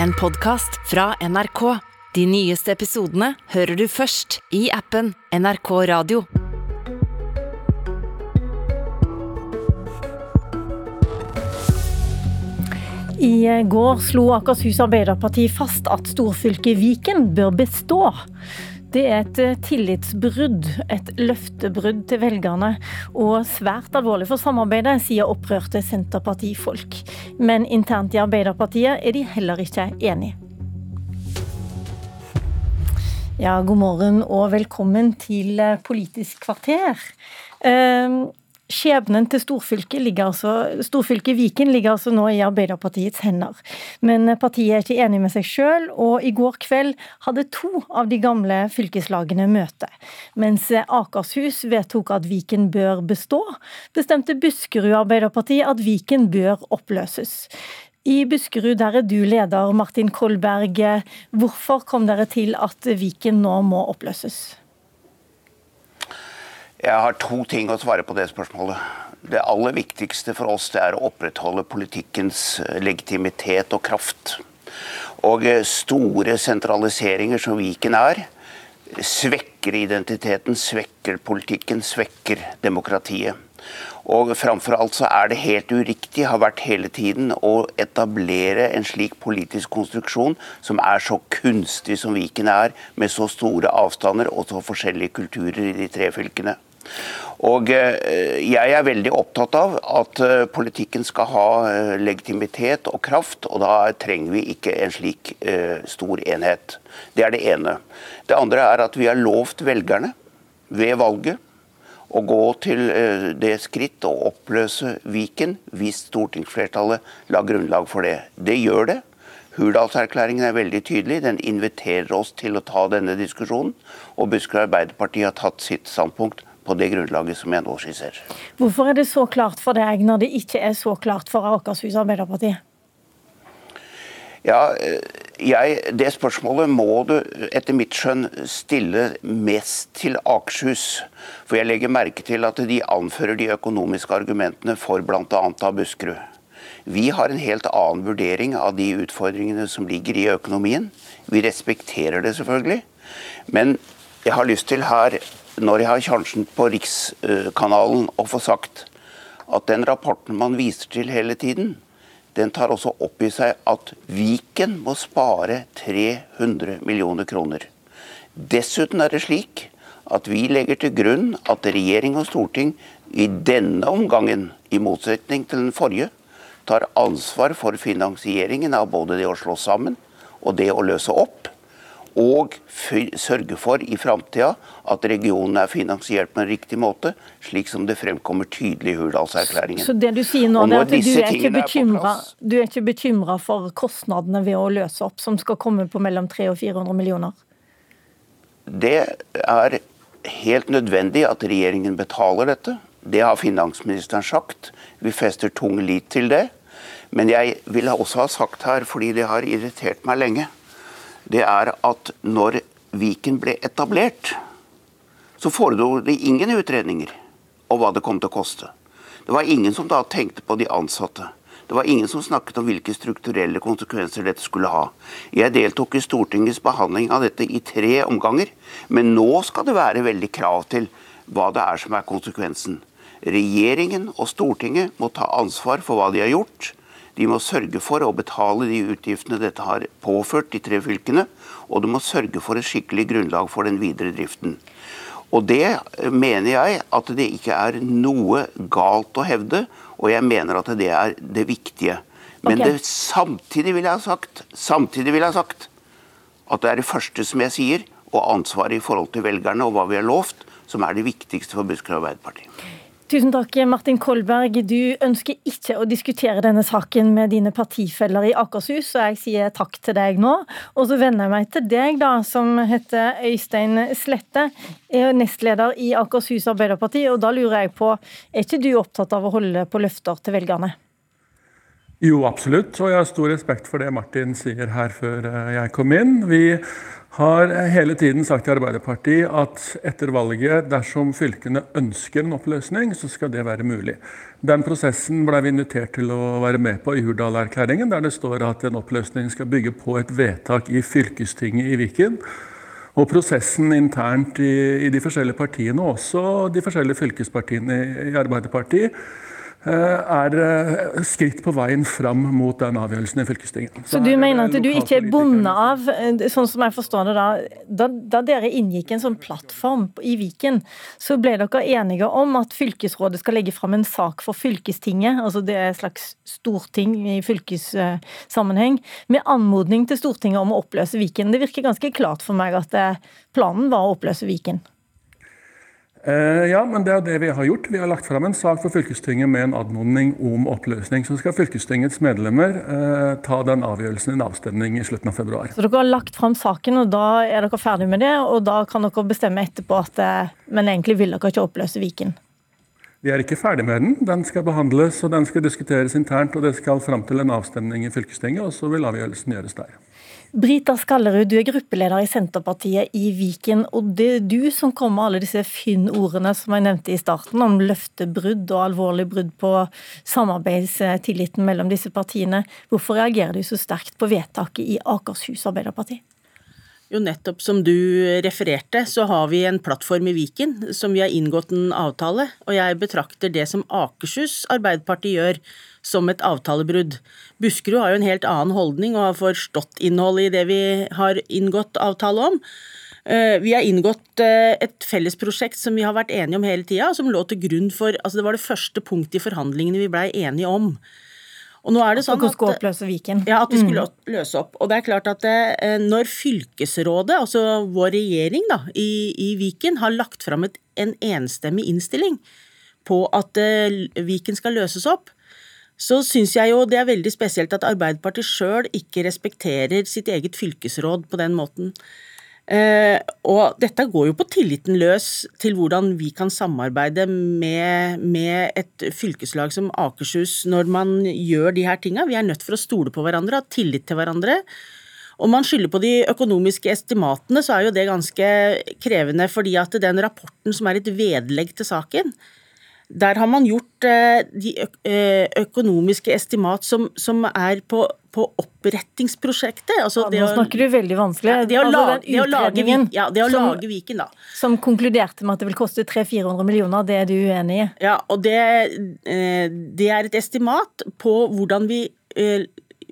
en podkast fra NRK. De nyeste episodene hører du først i appen NRK Radio. I går slo Akershus Arbeiderparti fast at storfylket Viken bør bestå. Det er et tillitsbrudd, et løftebrudd til velgerne, og svært alvorlig for samarbeidet, sier opprørte Senterpartifolk. Men internt i Arbeiderpartiet er de heller ikke enige. Ja, god morgen og velkommen til Politisk kvarter. Skjebnen til storfylket, ligger altså, storfylket Viken ligger altså nå i Arbeiderpartiets hender. Men partiet er ikke enig med seg sjøl, og i går kveld hadde to av de gamle fylkeslagene møte. Mens Akershus vedtok at Viken bør bestå, bestemte Buskerud Arbeiderparti at Viken bør oppløses. I Buskerud der er du leder, Martin Kolberg. Hvorfor kom dere til at Viken nå må oppløses? Jeg har to ting å svare på det spørsmålet. Det aller viktigste for oss det er å opprettholde politikkens eh, legitimitet og kraft. Og eh, store sentraliseringer som Viken er, svekker identiteten, svekker politikken, svekker demokratiet. Og framfor alt så er det helt uriktig, har vært hele tiden, å etablere en slik politisk konstruksjon som er så kunstig som Viken er, med så store avstander og så forskjellige kulturer i de tre fylkene. Og eh, Jeg er veldig opptatt av at eh, politikken skal ha eh, legitimitet og kraft, og da trenger vi ikke en slik stor enhet. Det er det ene. Det andre er at vi har lovt velgerne ved valget å gå til det skritt å oppløse Viken hvis stortingsflertallet la grunnlag for det. Det gjør det. Hurdalserklæringen er veldig tydelig. Den inviterer oss til å ta denne diskusjonen. Og Buskerud Arbeiderparti har tatt sitt standpunkt på det grunnlaget som jeg nå skisserer. Hvorfor er det så klart for deg, når det ikke er så klart for Akershus Arbeiderparti? Ja, jeg, Det spørsmålet må du etter mitt skjønn stille mest til Akershus. For jeg legger merke til at de anfører de økonomiske argumentene for bl.a. av Buskerud. Vi har en helt annen vurdering av de utfordringene som ligger i økonomien. Vi respekterer det selvfølgelig. Men jeg har lyst til her når jeg har sjansen på Rikskanalen å få sagt at den rapporten man viser til hele tiden, den tar også opp i seg at Viken må spare 300 millioner kroner. Dessuten er det slik at vi legger til grunn at regjering og storting i denne omgangen, i motsetning til den forrige, tar ansvar for finansieringen av både det å slå sammen og det å løse opp og sørge for i framtida at regionen er finansiert på en riktig måte, slik som det fremkommer tydelig i Hurdalserklæringen. Så det du sier nå, er at du er, ikke bekymra, du er ikke bekymra for kostnadene ved å løse opp, som skal komme på mellom 300 og 400 millioner? Det er helt nødvendig at regjeringen betaler dette. Det har finansministeren sagt. Vi fester tung lit til det. Men jeg vil også ha sagt her, fordi det har irritert meg lenge det er at når Viken ble etablert, så foredro det ingen utredninger om hva det kom til å koste. Det var ingen som da tenkte på de ansatte. Det var ingen som snakket om hvilke strukturelle konsekvenser dette skulle ha. Jeg deltok i Stortingets behandling av dette i tre omganger, men nå skal det være veldig krav til hva det er som er konsekvensen. Regjeringen og Stortinget må ta ansvar for hva de har gjort. De må sørge for å betale de utgiftene dette har påført de tre fylkene, og de må sørge for et skikkelig grunnlag for den videre driften. Og Det mener jeg at det ikke er noe galt å hevde, og jeg mener at det er det viktige. Men okay. det, samtidig vil jeg ha sagt, samtidig vil jeg ha sagt at det er det første som jeg sier, og ansvaret i forhold til velgerne og hva vi har lovt, som er det viktigste for Buskerud Arbeiderparti. Tusen takk, Martin Kolberg. Du ønsker ikke å diskutere denne saken med dine partifeller i Akershus, så jeg sier takk til deg nå. Og så vender jeg meg til deg, da, som heter Øystein Slette, er nestleder i Akershus Arbeiderparti. Og da lurer jeg på, er ikke du opptatt av å holde på løfter til velgerne? Jo, absolutt. Og jeg har stor respekt for det Martin sier her før eh, jeg kom inn. Vi har hele tiden sagt i Arbeiderpartiet at etter valget, dersom fylkene ønsker en oppløsning, så skal det være mulig. Den prosessen ble vi invitert til å være med på i Hurdal-erklæringen, der det står at en oppløsning skal bygge på et vedtak i fylkestinget i Viken. Og prosessen internt i, i de forskjellige partiene, også de forskjellige fylkespartiene i Arbeiderpartiet, Eh, er eh, skritt på veien fram mot den avgjørelsen i fylkestinget. Så, så du mener at du ikke er bundet av, eh, sånn som jeg forstår det da, da, da dere inngikk en sånn plattform i Viken, så ble dere enige om at fylkesrådet skal legge fram en sak for fylkestinget, altså det er et slags storting i fylkessammenheng, med anmodning til Stortinget om å oppløse Viken. Det virker ganske klart for meg at planen var å oppløse Viken. Eh, ja, men det er det vi har gjort. Vi har lagt fram en sak for fylkestinget med en anmodning om oppløsning. Så skal fylkestingets medlemmer eh, ta den avgjørelsen i en avstemning i slutten av februar. Så dere har lagt fram saken, og da er dere ferdig med det, og da kan dere bestemme etterpå at eh, Men egentlig vil dere ikke oppløse Viken? Vi er ikke ferdig med den. Den skal behandles og den skal diskuteres internt. og Det skal fram til en avstemning i fylkestinget, og så vil avgjørelsen gjøres der. Brita Skallerud, du er gruppeleder i Senterpartiet i Viken. og Det er du som kommer med alle disse Finn-ordene som jeg nevnte i starten, om løftebrudd og alvorlig brudd på samarbeidstilliten mellom disse partiene. Hvorfor reagerer du så sterkt på vedtaket i Akershus Arbeiderparti? Jo, nettopp som du refererte, så har vi en plattform i Viken som vi har inngått en avtale, og jeg betrakter det som Akershus Arbeiderparti gjør, som et avtalebrudd. Buskerud har jo en helt annen holdning og har forstått innholdet i det vi har inngått avtale om. Eh, vi har inngått eh, et fellesprosjekt som vi har vært enige om hele tida, som lå til grunn for altså Det var det første punktet i forhandlingene vi blei enige om. Og nå er det sånn at, skulle oppløse Viken. Ja, at vi skulle mm. løse opp. Og det er klart at eh, når fylkesrådet, altså vår regjering da, i, i Viken, har lagt fram et, en enstemmig innstilling på at Viken skal løses opp, så syns jeg jo det er veldig spesielt at Arbeiderpartiet sjøl ikke respekterer sitt eget fylkesråd på den måten. Eh, og dette går jo på tilliten løs til hvordan vi kan samarbeide med, med, et fylkeslag som Akershus når man gjør de her tinga. Vi er nødt for å stole på hverandre, ha tillit til hverandre. Om man skylder på de økonomiske estimatene, så er jo det ganske krevende, fordi at den rapporten som er et vedlegg til saken, der har man gjort eh, de økonomiske estimat som, som er på, på opprettingsprosjektet. Altså ja, nå snakker du veldig vanskelig. Ja, det, å altså, lage, det å, lage, ja, det å som, lage Viken, da. Som konkluderte med at det vil koste 300-400 millioner, det er du uenig i? Ja, og det, eh, det er et estimat på hvordan vi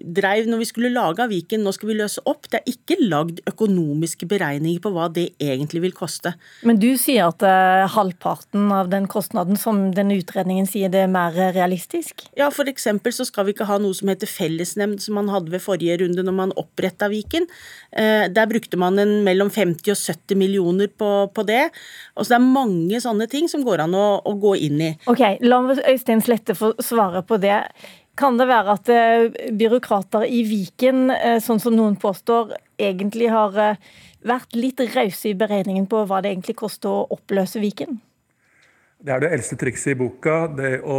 dreiv når vi skulle lage Viken, nå skal vi løse opp. Det er ikke lagd økonomiske beregninger på hva det egentlig vil koste. Men du sier at uh, halvparten av den kostnaden som denne utredningen sier, det er mer realistisk? Ja, f.eks. så skal vi ikke ha noe som heter fellesnemnd, som man hadde ved forrige runde når man oppretta Viken. Uh, der brukte man en mellom 50 og 70 millioner på, på det. Og så det er mange sånne ting som går an å, å gå inn i. Ok, La Øystein Slette få svare på det. Kan det være at eh, byråkrater i Viken, eh, sånn som noen påstår, egentlig har eh, vært litt rause i beregningen på hva det egentlig koster å oppløse Viken? Det er det eldste trikset i boka. det å,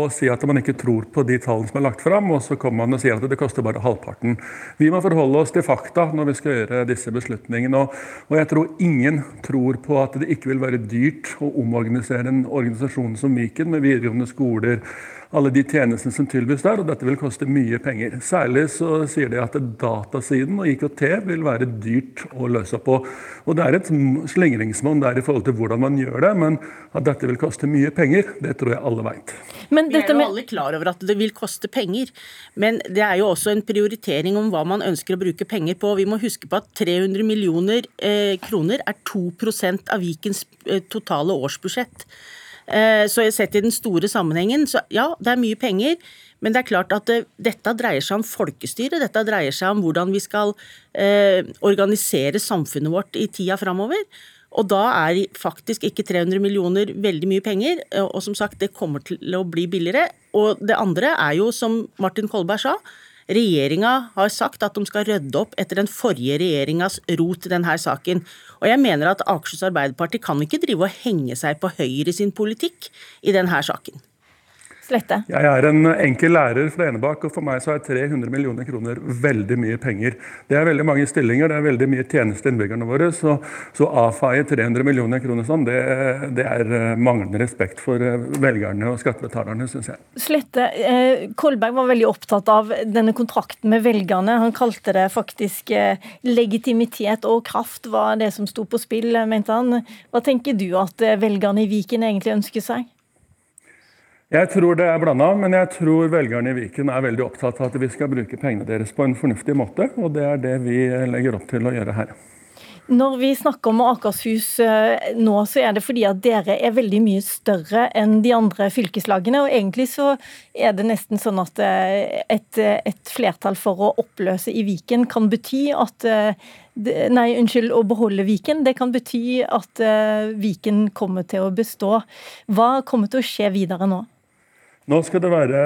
å, si at man ikke tror på de tallene som er lagt fram, og så kommer man og sier at det koster bare halvparten. Vi må forholde oss til fakta når vi skal gjøre disse beslutningene. Og, og jeg tror ingen tror på at det ikke vil være dyrt å omorganisere en organisasjon som Viken, med videregående skoler, alle de tjenestene som tilbys der, og dette vil koste mye penger. Særlig så sier de at datasiden og IKT vil være dyrt å løse opp på. Og det er et slingringsmonn der i forhold til hvordan man gjør det, men at dette vil koste mye penger, det tror jeg alle veit. Vi er jo alle klar over at det vil koste penger, men det er jo også en prioritering om hva man ønsker å bruke penger på. Vi må huske på at 300 millioner eh, kroner er 2% av Vikens eh, totale årsbudsjett. Eh, så sett i den store sammenhengen, så ja, det er mye penger. Men det er klart at dette dreier seg om folkestyre. Dette dreier seg om hvordan vi skal eh, organisere samfunnet vårt i tida framover. Og da er faktisk ikke 300 millioner veldig mye penger. Og som sagt, det kommer til å bli billigere. Og det andre er jo, som Martin Kolberg sa, Regjeringa har sagt at de skal rydde opp etter den forrige regjeringas rot i denne saken. Og jeg mener at Akershus Arbeiderparti kan ikke drive og henge seg på Høyre sin politikk i denne saken. Slette? Jeg er en enkel lærer fra Enebakk, og for meg så er 300 millioner kroner veldig mye penger. Det er veldig mange stillinger, det er veldig mye tjeneste til innbyggerne våre. Så, så avfeie 300 millioner kroner sånn, det, det er eh, manglende respekt for eh, velgerne og skattebetalerne, syns jeg. Slette, eh, Kolberg var veldig opptatt av denne kontrakten med velgerne. Han kalte det faktisk eh, legitimitet og kraft var det som sto på spill, mente han. Hva tenker du at eh, velgerne i Viken egentlig ønsker seg? Jeg tror det er blanda, men jeg tror velgerne i Viken er veldig opptatt av at vi skal bruke pengene deres på en fornuftig måte, og det er det vi legger opp til å gjøre her. Når vi snakker om Akershus eh, nå, så er det fordi at dere er veldig mye større enn de andre fylkeslagene. Og egentlig så er det nesten sånn at eh, et, et flertall for å oppløse i Viken kan bety at eh, Nei, unnskyld, å beholde Viken. Det kan bety at Viken kommer til å bestå. Hva kommer til å skje videre nå? Nå skal det være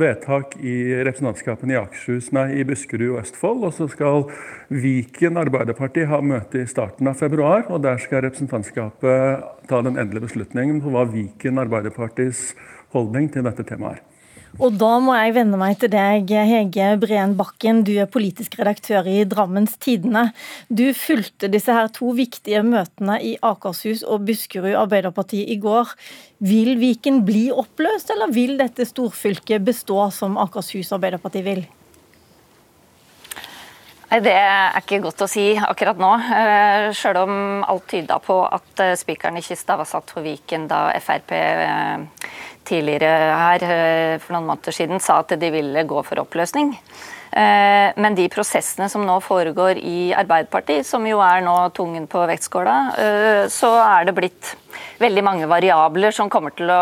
vedtak i representantskapene i Akershus, nei, i Buskerud og Østfold. Og så skal Viken Arbeiderparti ha møte i starten av februar. Og der skal representantskapet ta den endelige beslutningen på hva Viken Arbeiderpartis holdning til dette temaet er. Og da må jeg vende meg til deg, Hege Breen Bakken. Du er politisk redaktør i Drammens Tidende. Du fulgte disse her to viktige møtene i Akershus og Buskerud Arbeiderparti i går. Vil Viken bli oppløst, eller vil dette storfylket bestå som Akershus Arbeiderparti vil? Nei, Det er ikke godt å si akkurat nå. Eh, Sjøl om alt tyda på at eh, spikeren i kista var satt for Viken da Frp eh, tidligere her for noen måneder siden sa at de ville gå for oppløsning. Men de prosessene som nå foregår i Arbeiderpartiet, som jo er nå tungen på vektskåla, så er det blitt veldig mange variabler som kommer til å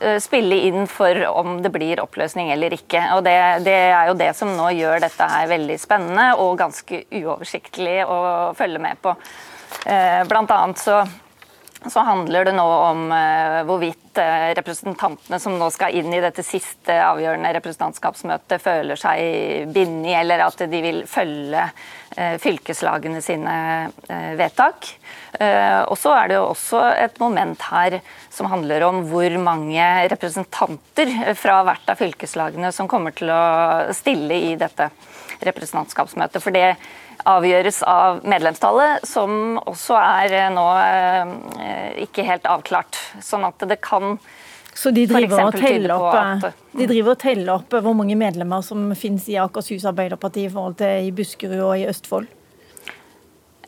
Eh, spille inn for om det blir oppløsning eller ikke. Og det, det, er jo det som nå gjør dette her veldig spennende og ganske uoversiktlig å følge med på. Eh, blant annet så, så handler det nå om uh, hvorvidt uh, representantene som nå skal inn i dette siste avgjørende representantskapsmøtet, føler seg bindet, eller at de vil følge uh, fylkeslagene sine vedtak. Og så er det jo også et moment her som handler om hvor mange representanter fra hvert av fylkeslagene som kommer til å stille i dette representantskapsmøtet. For det avgjøres av medlemstallet, som også er eh, nå eh, ikke helt avklart. Sånn at det kan så de driver, og teller opp, at, de driver og teller opp hvor mange medlemmer som finnes i Akershus Arbeiderparti i forhold til i Buskerud og i Østfold?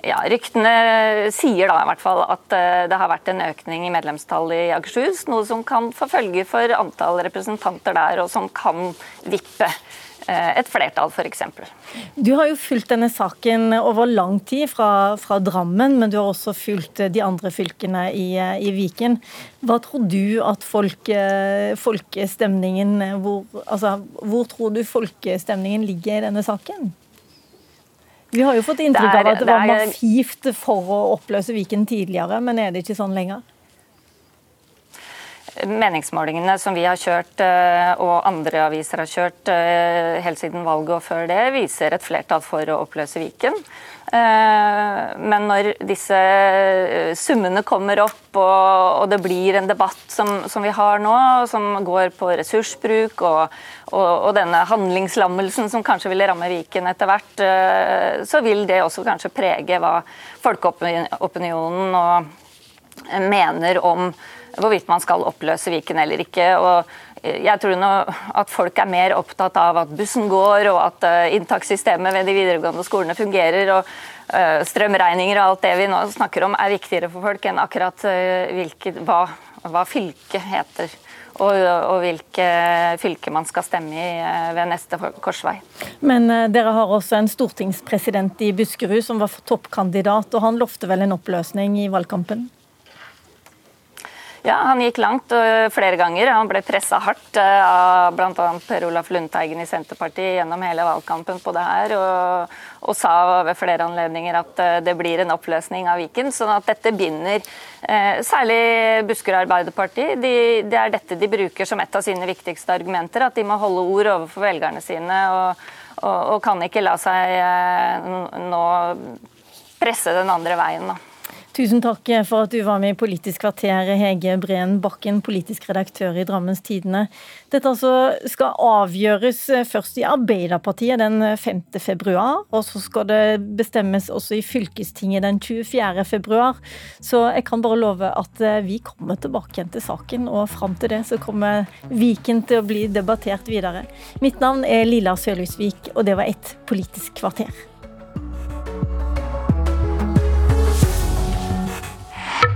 Ja, Ryktene sier da i hvert fall at eh, det har vært en økning i medlemstallet i Akershus. Noe som kan få følge for antall representanter der, og som kan vippe eh, et flertall, f.eks. Du har jo fulgt denne saken over lang tid fra, fra, Drammen, men du har også fulgt de andre fylkene i, i Viken. Hva tror du at folk, folkestemningen hvor, altså, hvor tror du folkestemningen ligger i denne saken? Vi har jo fått inntrykk av at det var massivt for å oppløse Viken tidligere, men er det ikke sånn lenger? Meningsmålingene som vi har kjørt, eh, og andre aviser har kjørt eh, helt siden valget og før det, viser et flertall for å oppløse Viken. Eh, men når disse summene kommer opp og, det blir en debatt som, vi har nå, som går på ressursbruk og, denne handlingslammelsen som kanskje vil ramme Viken etter hvert, så vil det også kanskje prege hva folkeopinionen mener om hvorvidt man skal oppløse Viken eller ikke. og jeg tror nå at folk er mer opptatt av at bussen går, og at uh, inntakssystemet ved de videregående skolene fungerer. og uh, Strømregninger og alt det vi nå snakker om er viktigere for folk enn akkurat hvilket, hva, hva fylket heter. Og, og hvilke fylke man skal stemme i ved neste korsvei. Men dere har også en stortingspresident i Buskerud som var toppkandidat, og han lovte vel en oppløsning i valgkampen? Ja, han gikk langt flere ganger. Han ble pressa hardt eh, av bl.a. Per Olaf Lundteigen i Senterpartiet gjennom hele valgkampen på det her, og, og, sa ved flere anledninger at eh, det blir en oppløsning av Viken. sånn at dette binder eh, særlig Buskerud Arbeiderparti. De, det er dette de bruker som et av sine viktigste argumenter, at de må holde ord overfor velgerne sine. og, og, og kan ikke la seg nå presse den andre veien. da. Tusen takk for at du var med i Politisk kvarter, Hege Breen Bakken, politisk redaktør i Drammens Tidende. Dette altså skal avgjøres først i Arbeiderpartiet den 5. februar, og så skal det bestemmes også i fylkestinget den 24. februar. Så jeg kan bare love at vi kommer tilbake igjen til saken, og fram til det så kommer Viken til å bli debattert videre. Mitt navn er Lilla Sørlysvik, og det var et Politisk kvarter.